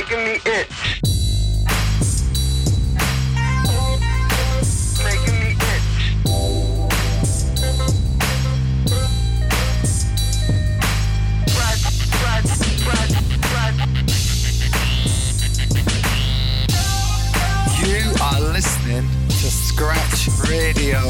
making me itch. You are listening to Scratch Radio.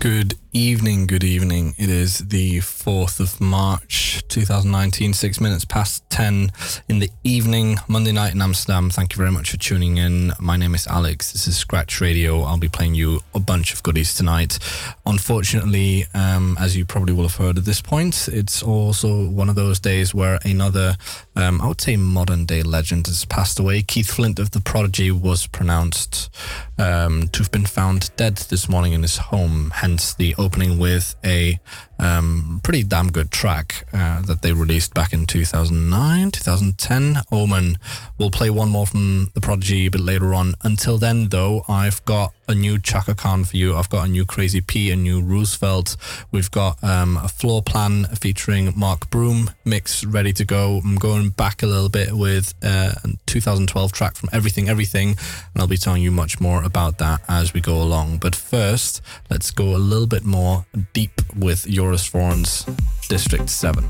Good evening, good evening. It is the 4th of March 2019, six minutes past 10 in the evening, Monday night in Amsterdam. Thank you very much for tuning in. My name is Alex. This is Scratch Radio. I'll be playing you a bunch of goodies tonight. Unfortunately, um, as you probably will have heard at this point, it's also one of those days where another, um, I would say, modern day legend has passed away. Keith Flint of The Prodigy was pronounced um, to have been found dead this morning in his home, hence the opening with a um, pretty damn good track uh, that they released back in 2009, 2010. Omen. We'll play one more from The Prodigy a bit later on. Until then, though, I've got a new Chaka Khan for you. I've got a new Crazy P, a new Roosevelt. We've got um, a floor plan featuring Mark Broom mix ready to go. I'm going back a little bit with uh, a 2012 track from Everything Everything, and I'll be telling you much more about that as we go along. But first, let's go a little bit more deep with Joris Voorn's District 7.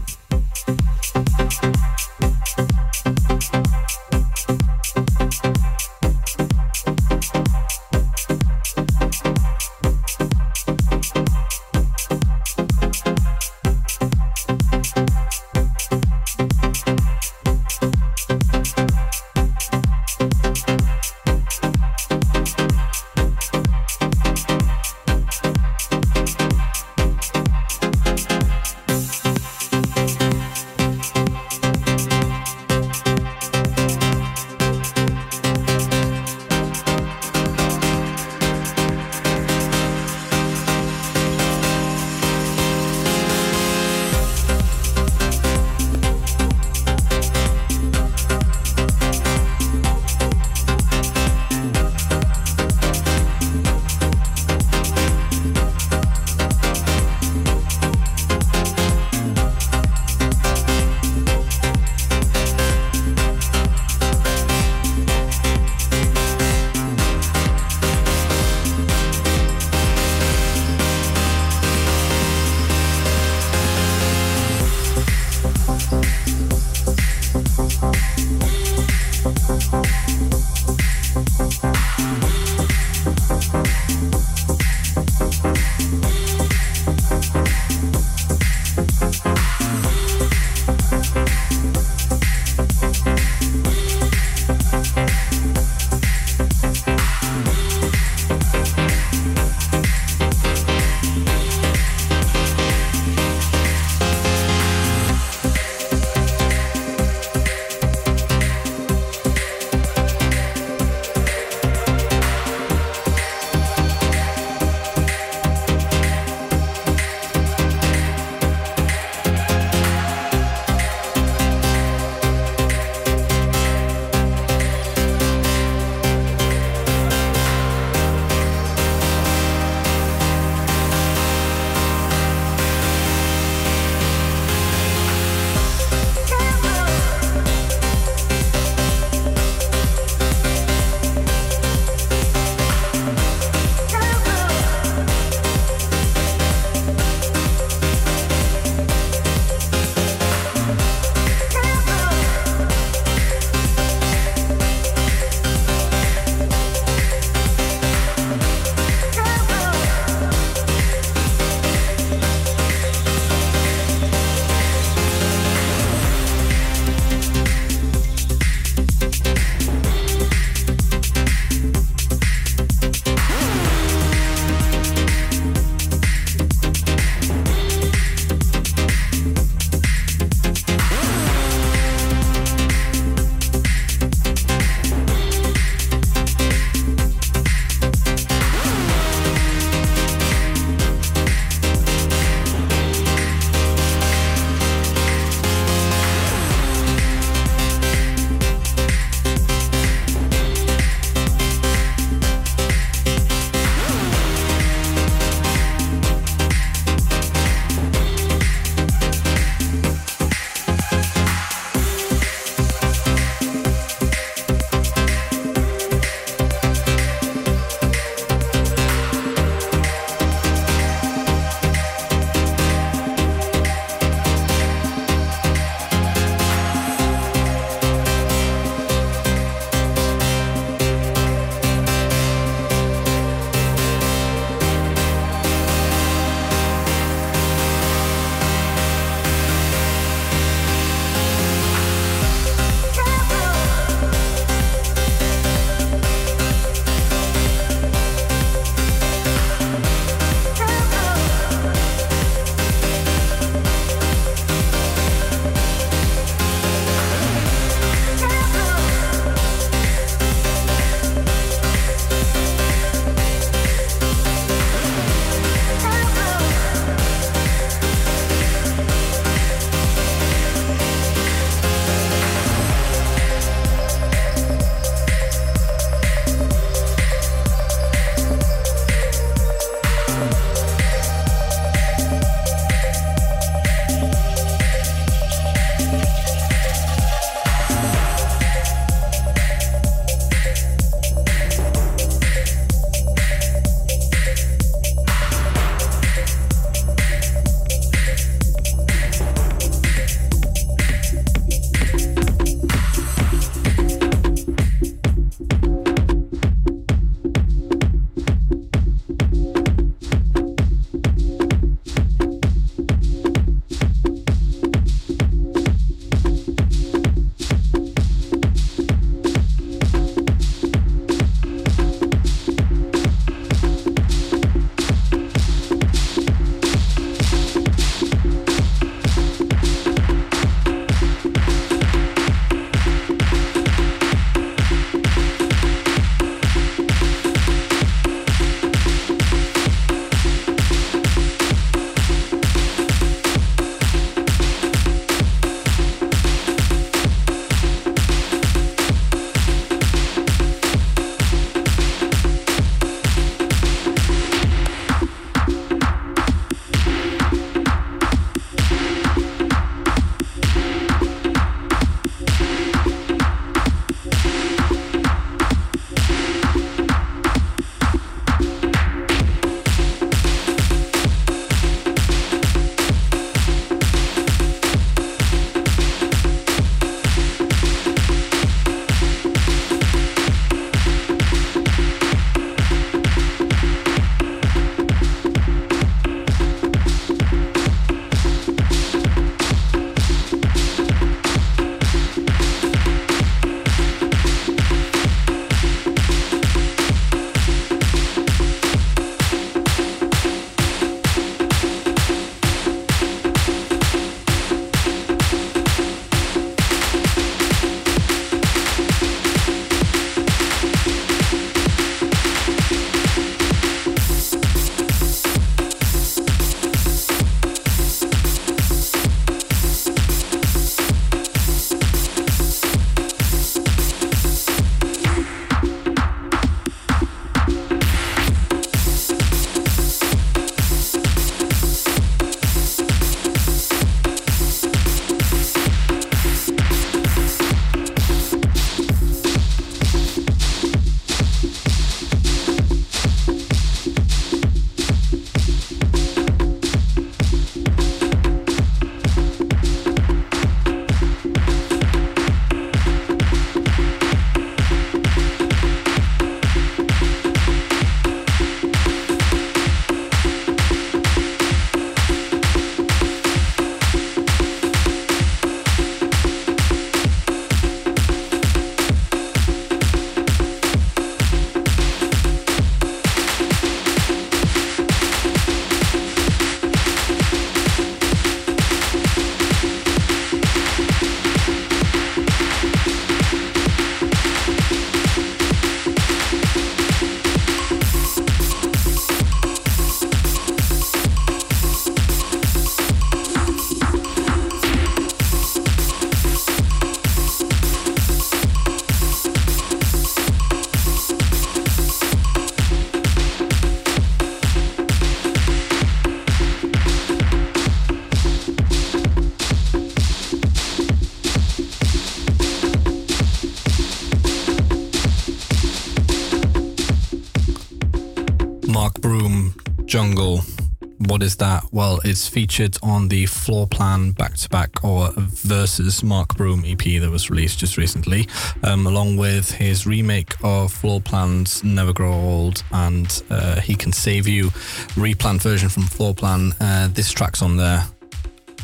Is that? Well, it's featured on the Floor Plan back to back or versus Mark Broom EP that was released just recently, um, along with his remake of Floor Plan's Never Grow Old and uh, He Can Save You, replant version from Floor Plan. Uh, this track's on there.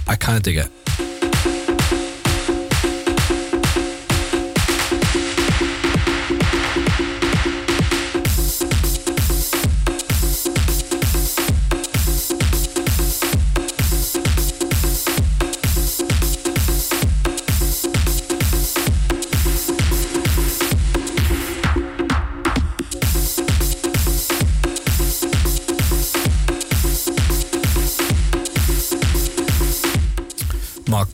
I kind of dig it.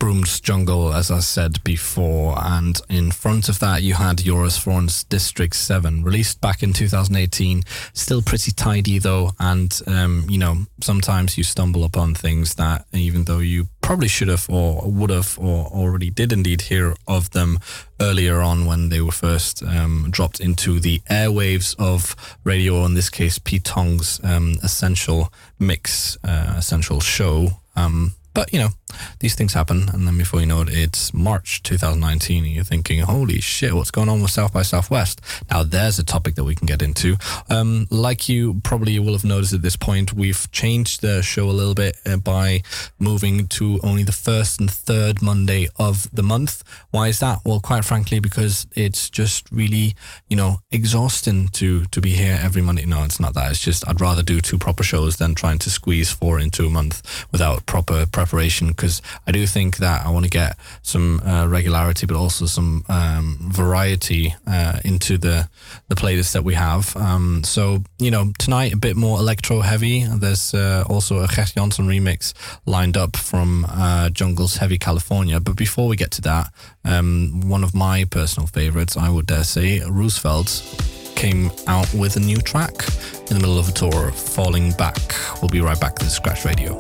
Jungle, as I said before, and in front of that you had Joris Voorn's District 7, released back in 2018. Still pretty tidy though, and um, you know, sometimes you stumble upon things that even though you probably should have or would have or already did indeed hear of them earlier on when they were first um, dropped into the airwaves of radio, in this case, Pete Tong's um, Essential Mix, uh, Essential Show. Um, but, you know, these things happen. And then before you know it, it's March 2019 and you're thinking, holy shit, what's going on with South by Southwest? Now, there's a topic that we can get into. Um, like you probably will have noticed at this point, we've changed the show a little bit uh, by moving to only the first and third Monday of the month. Why is that? Well, quite frankly, because it's just really, you know, exhausting to, to be here every Monday. No, it's not that. It's just I'd rather do two proper shows than trying to squeeze four into a month without proper preparation because I do think that I want to get some uh, regularity, but also some um, variety uh, into the the playlist that we have. Um, so you know, tonight a bit more electro heavy. There's uh, also a Gerd Janson remix lined up from uh, Jungle's Heavy California. But before we get to that, um, one of my personal favorites, I would dare say, Roosevelt came out with a new track in the middle of a tour, Falling Back. We'll be right back to the Scratch Radio.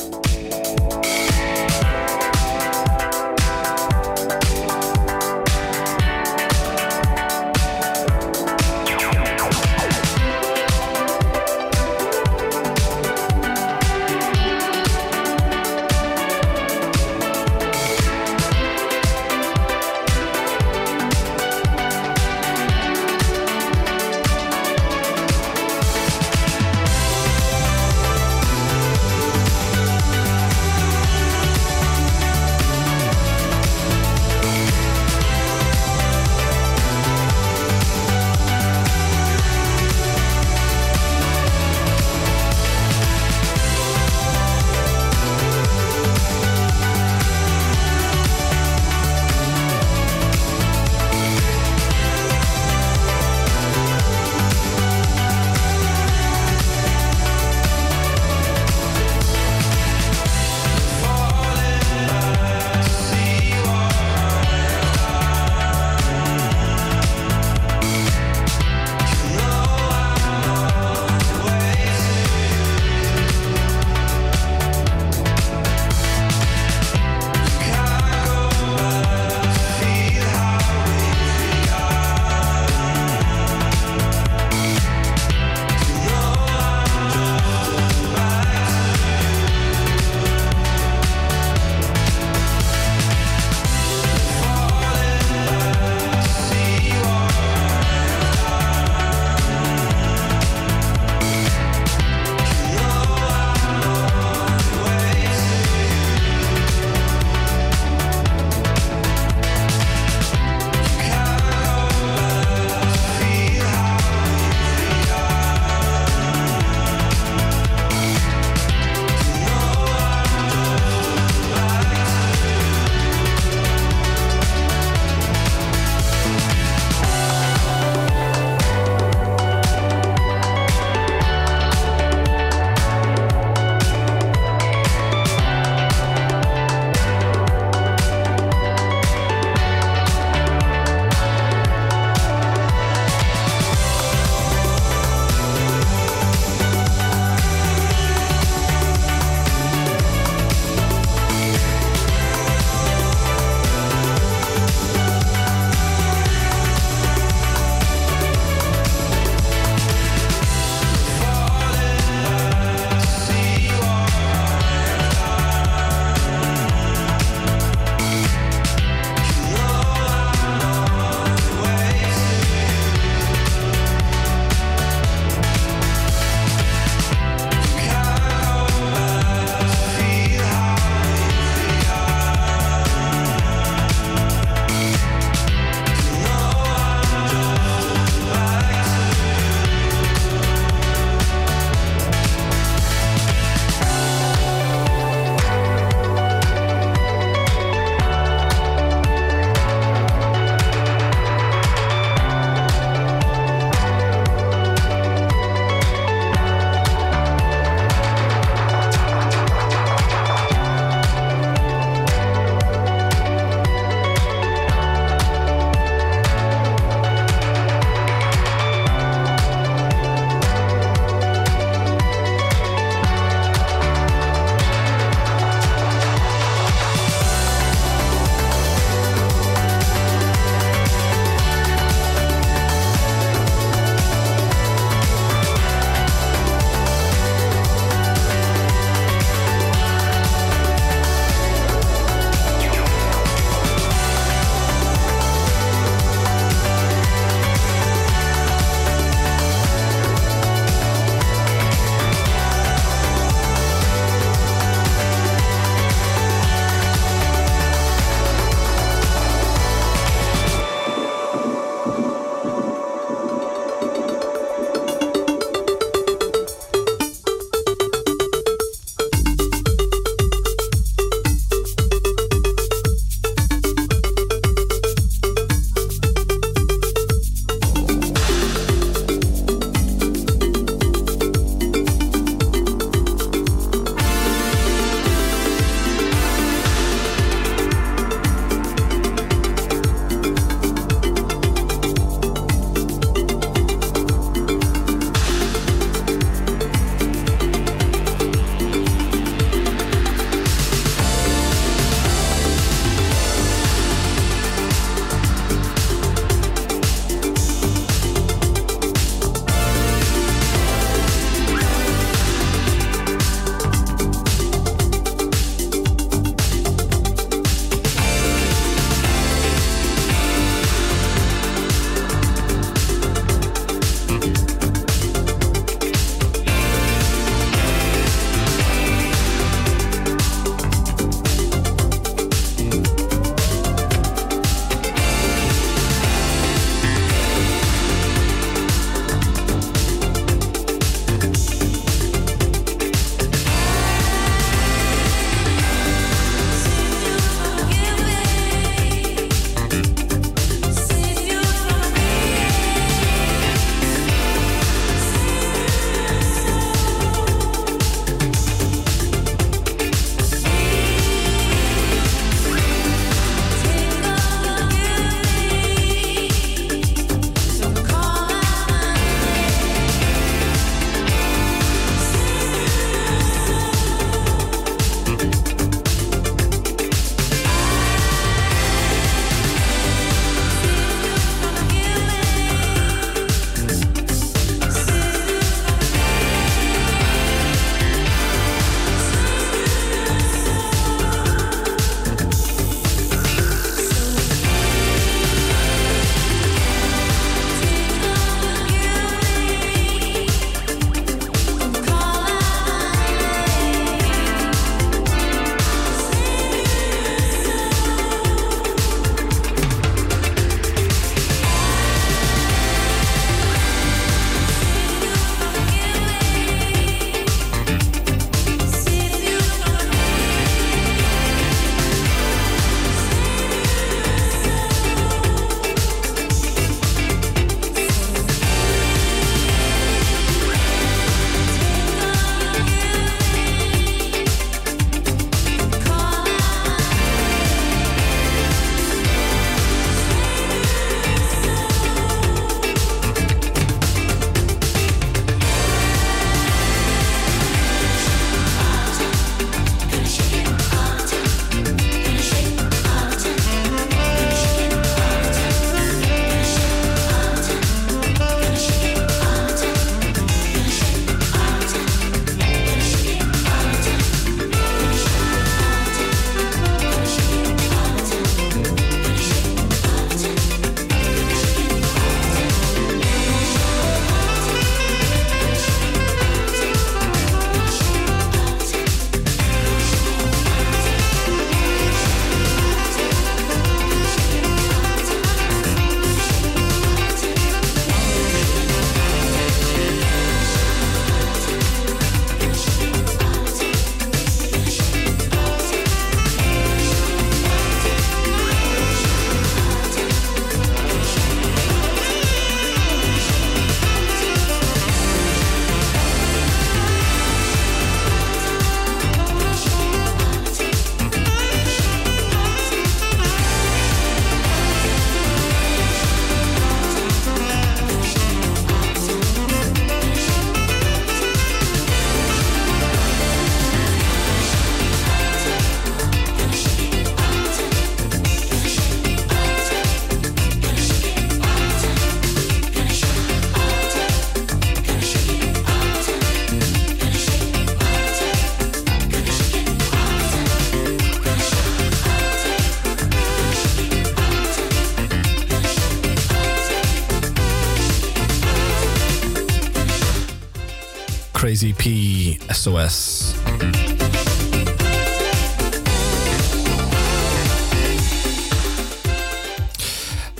Crazy P SOS.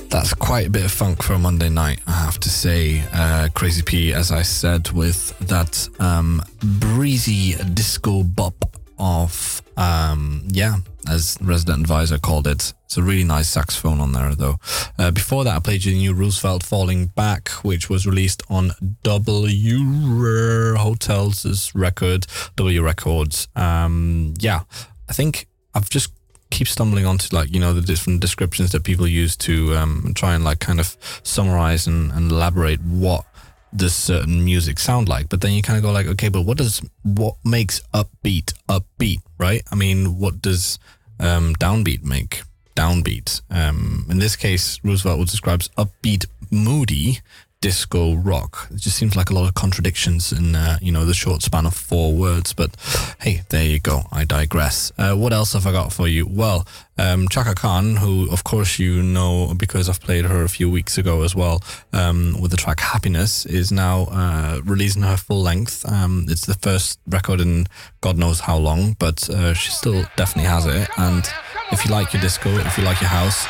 That's quite a bit of funk for a Monday night, I have to say. Uh, Crazy P, as I said, with that um, breezy disco bop of, um, yeah, as Resident Advisor called it. It's a really nice saxophone on there, though. Uh, before that, I played you the new Roosevelt Falling Back, which was released on W Hotels' record, W Records. Um, yeah, I think I've just keep stumbling onto like you know the different descriptions that people use to um, try and like kind of summarize and, and elaborate what this certain music sound like but then you kind of go like okay but what does what makes upbeat upbeat right i mean what does um, downbeat make downbeat um, in this case roosevelt describes upbeat moody disco rock. It just seems like a lot of contradictions in uh, you know the short span of four words. But hey, there you go. I digress. Uh, what else have I got for you? Well, um, Chaka Khan, who of course you know because I've played her a few weeks ago as well um, with the track Happiness, is now uh, releasing her full length. Um, it's the first record in God knows how long, but uh, she still definitely has it. And if you like your disco, if you like your house,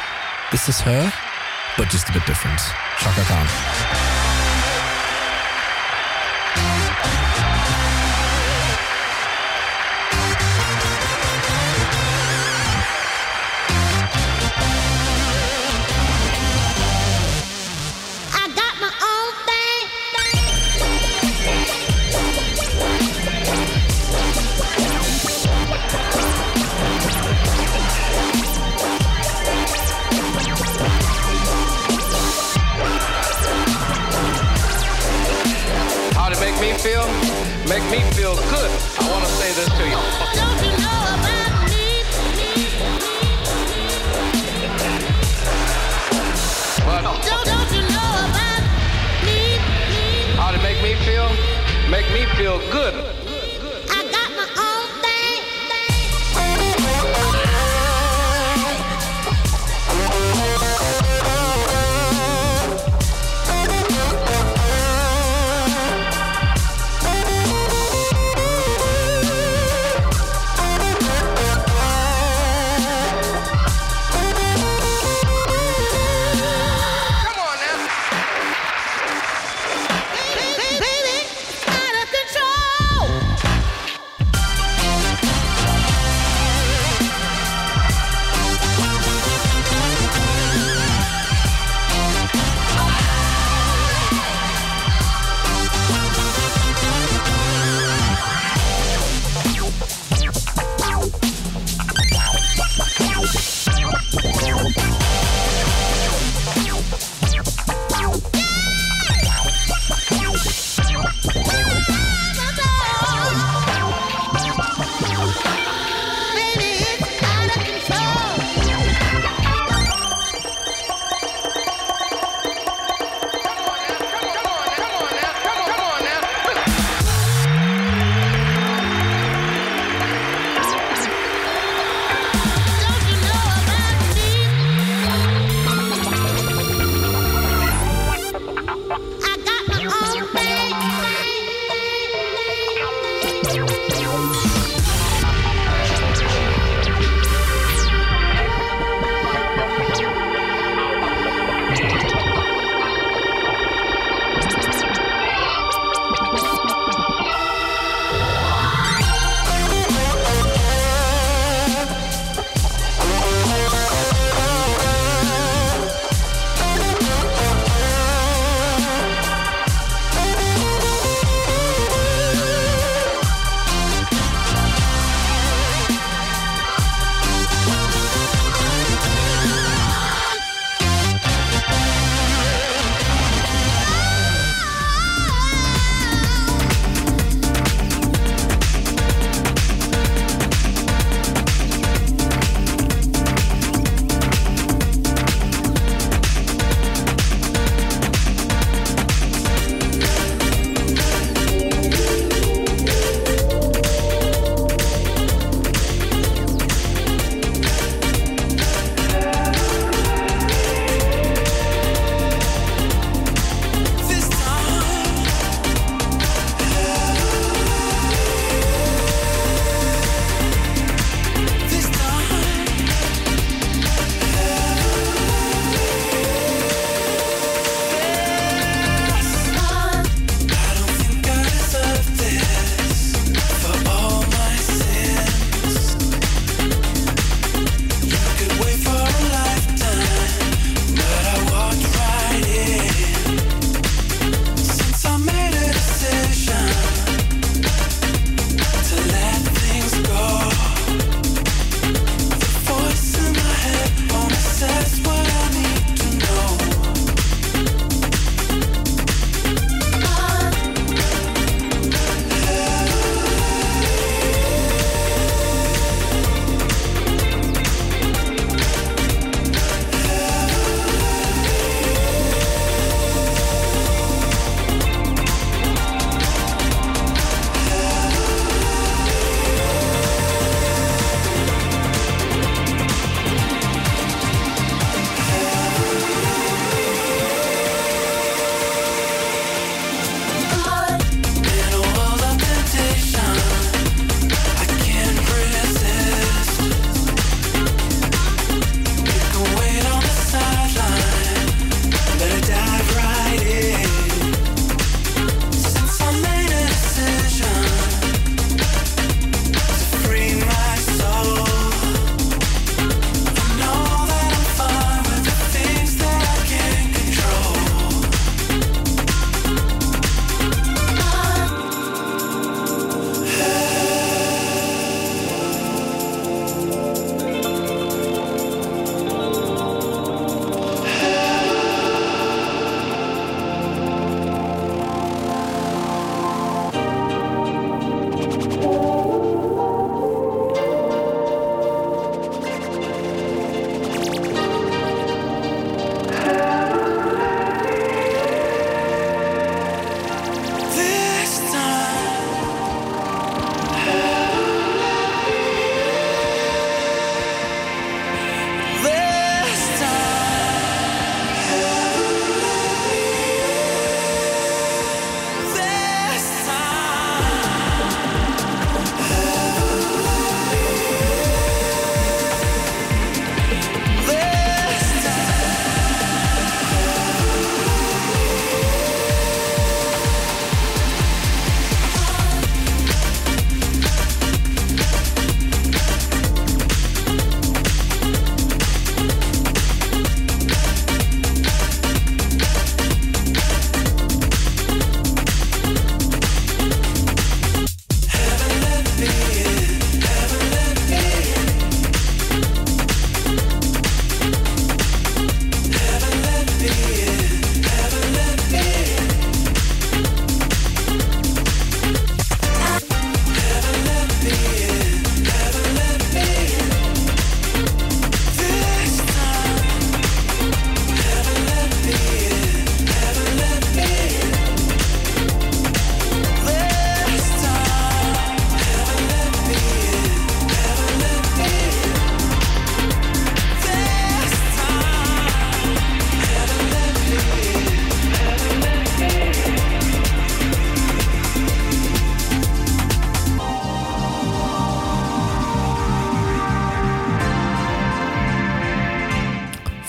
this is her, but just a bit different. Chaka Khan.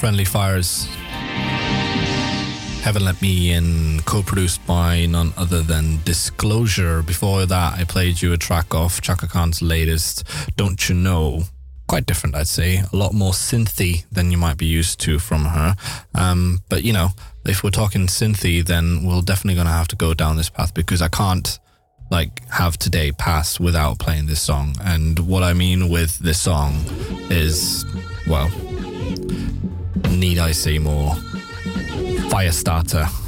Friendly Fires. Heaven Let Me In, co produced by none other than Disclosure. Before that, I played you a track off Chaka Khan's latest, Don't You Know. Quite different, I'd say. A lot more synthy than you might be used to from her. Um, but, you know, if we're talking synthy, then we're definitely going to have to go down this path because I can't like have today pass without playing this song. And what I mean with this song is, well, need I say more? Firestarter.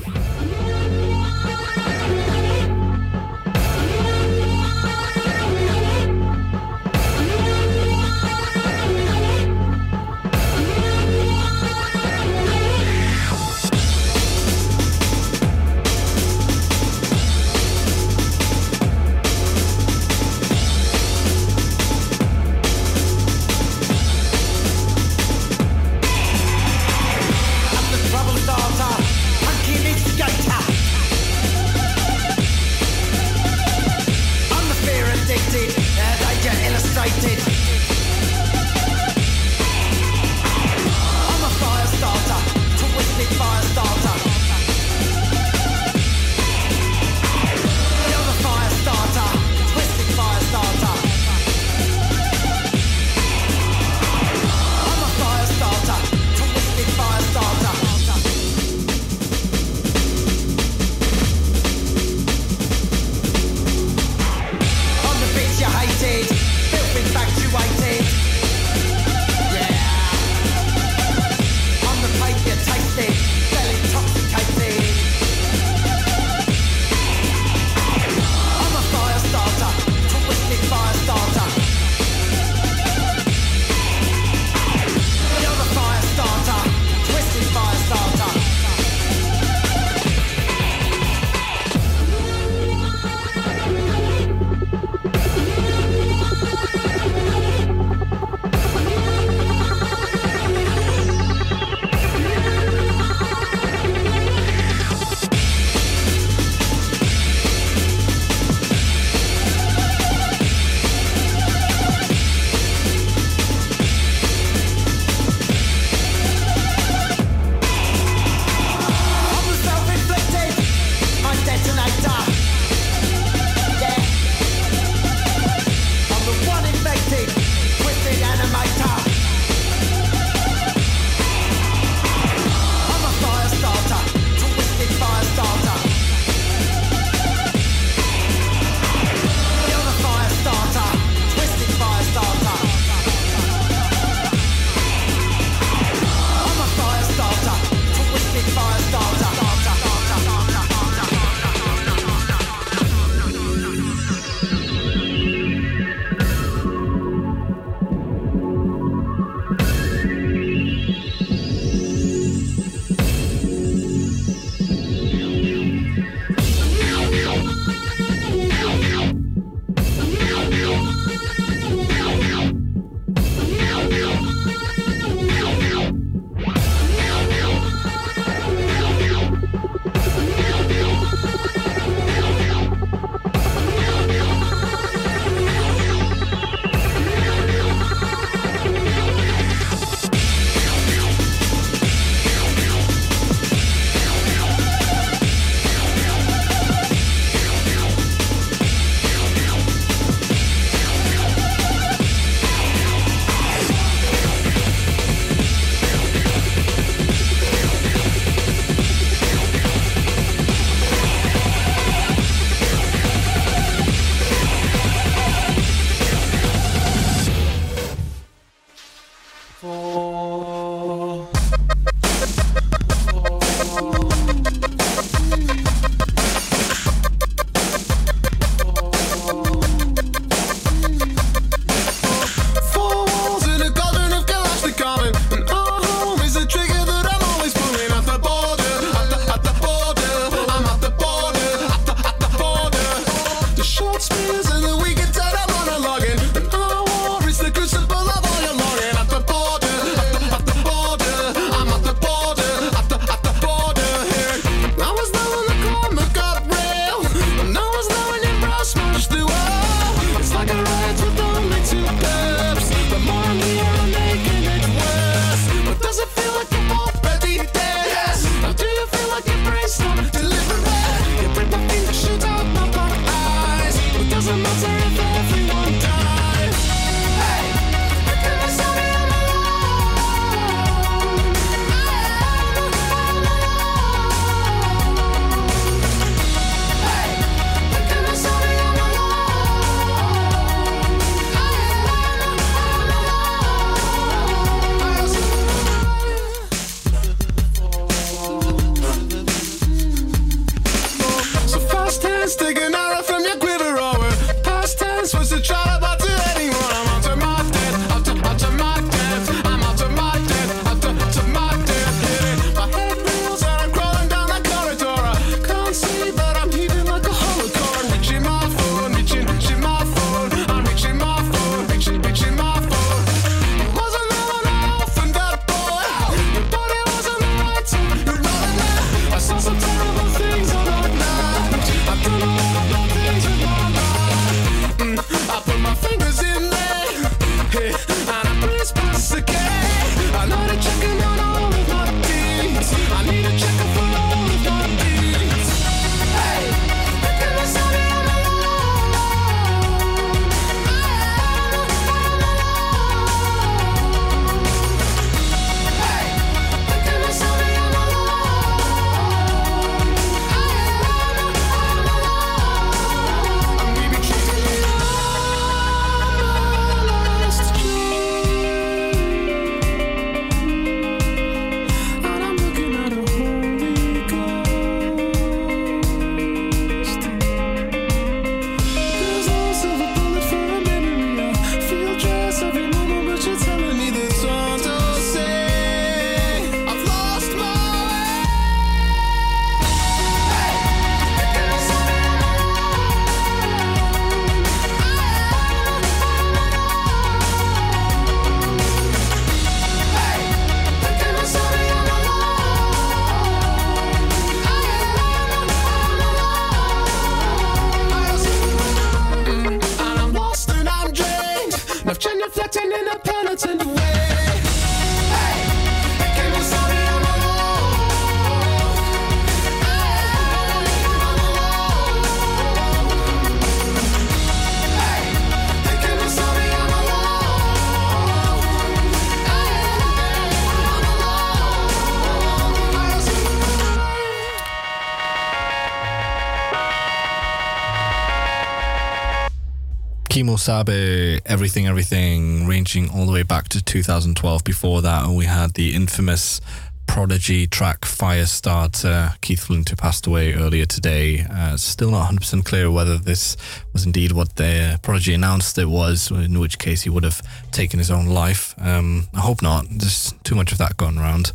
Sabe, Everything, Everything, ranging all the way back to 2012. Before that, we had the infamous Prodigy track Firestarter. Keith Flint, who passed away earlier today. Uh, still not 100% clear whether this was indeed what the Prodigy announced it was, in which case he would have taken his own life. Um, I hope not. There's too much of that going around.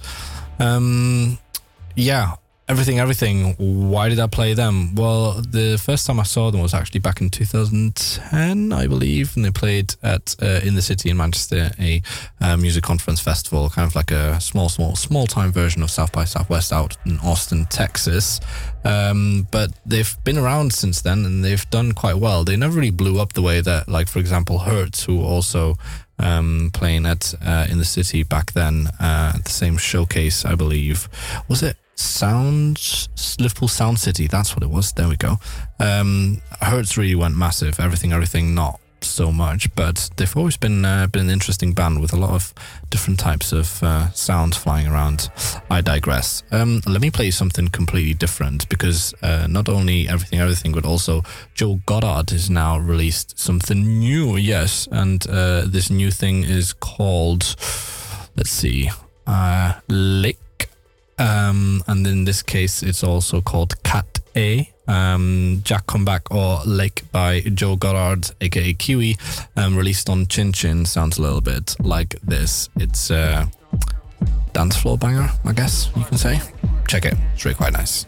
Um, yeah, Everything, everything. Why did I play them? Well, the first time I saw them was actually back in 2010, I believe, and they played at uh, in the city in Manchester a uh, music conference festival, kind of like a small, small, small time version of South by Southwest out in Austin, Texas. Um, but they've been around since then, and they've done quite well. They never really blew up the way that, like for example, Hurts, who also um, playing at uh, in the city back then uh, at the same showcase, I believe. Was it Sound Liverpool Sound City. That's what it was. There we go. Um, Hurts really went massive. Everything, everything, not so much, but they've always been uh, been an interesting band with a lot of different types of uh, sounds flying around. I digress. Um, let me play something completely different because uh, not only everything, everything, but also Joe Goddard has now released something new. Yes, and uh, this new thing is called. Let's see. Uh, Lick um, and in this case, it's also called Cat A. Um, Jack Comeback or Lake by Joe Goddard, aka Kiwi, um, released on Chin Chin. Sounds a little bit like this. It's a dance floor banger, I guess you can say. Check it, it's really quite nice.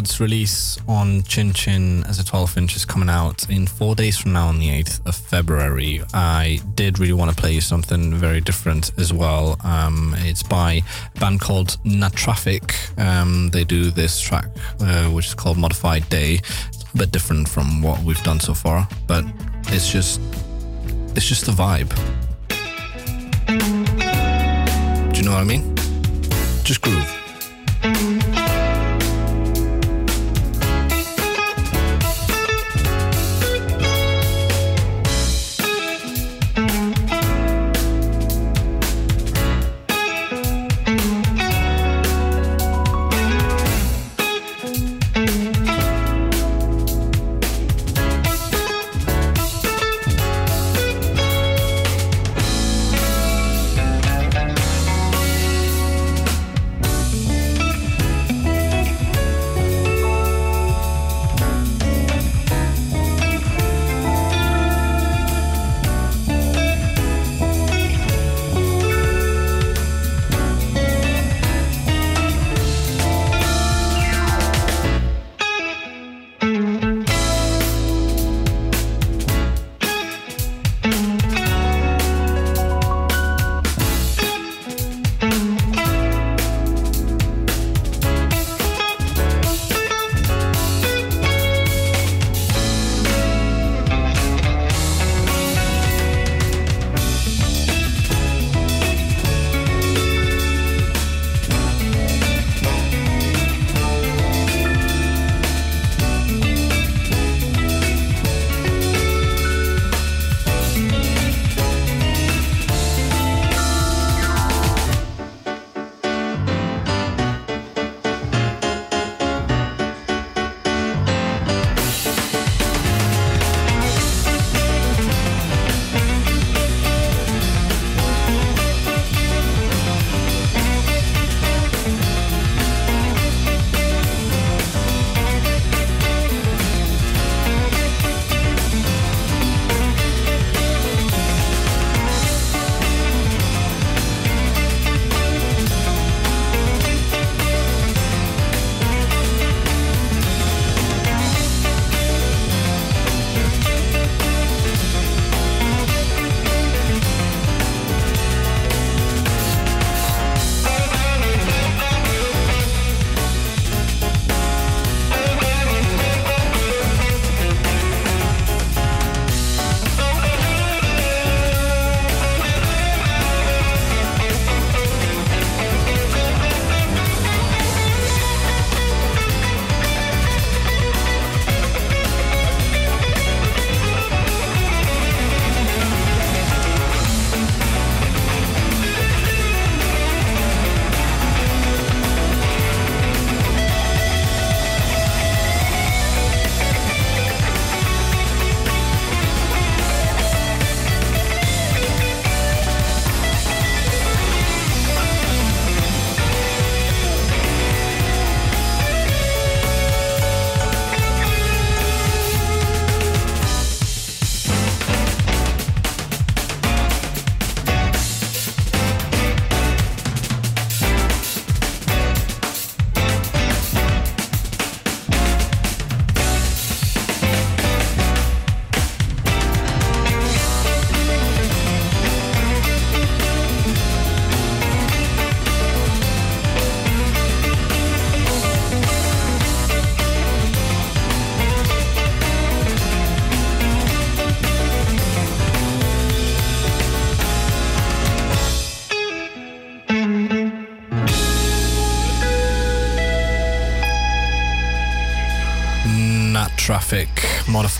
Goddard's release on Chin Chin as a 12 inch is coming out in four days from now on the 8th of February. I did really want to play you something very different as well. Um, it's by a band called Natraffic. Um, they do this track, uh, which is called Modified Day. It's a bit different from what we've done so far, but it's just, it's just the vibe. Do you know what I mean? Just groove.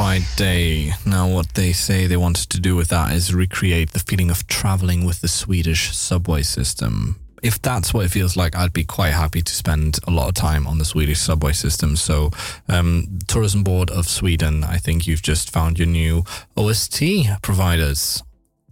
Day. Now, what they say they wanted to do with that is recreate the feeling of traveling with the Swedish subway system. If that's what it feels like, I'd be quite happy to spend a lot of time on the Swedish subway system. So, um, Tourism Board of Sweden, I think you've just found your new OST providers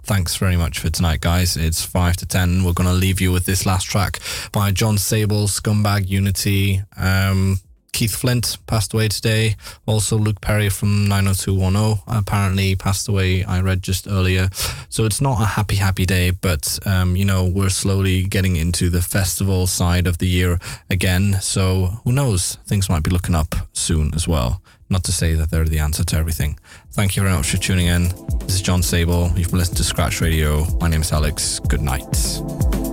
thanks very much for tonight, guys. It's five to ten. We're going to leave you with this last track by John Sable, Scumbag Unity. Um, Keith Flint passed away today. Also, Luke Perry from 90210 apparently passed away. I read just earlier. So it's not a happy, happy day, but, um, you know, we're slowly getting into the festival side of the year again. So who knows? Things might be looking up soon as well. Not to say that they're the answer to everything. Thank you very much for tuning in. This is John Sable. You've been listening to Scratch Radio. My name is Alex. Good night.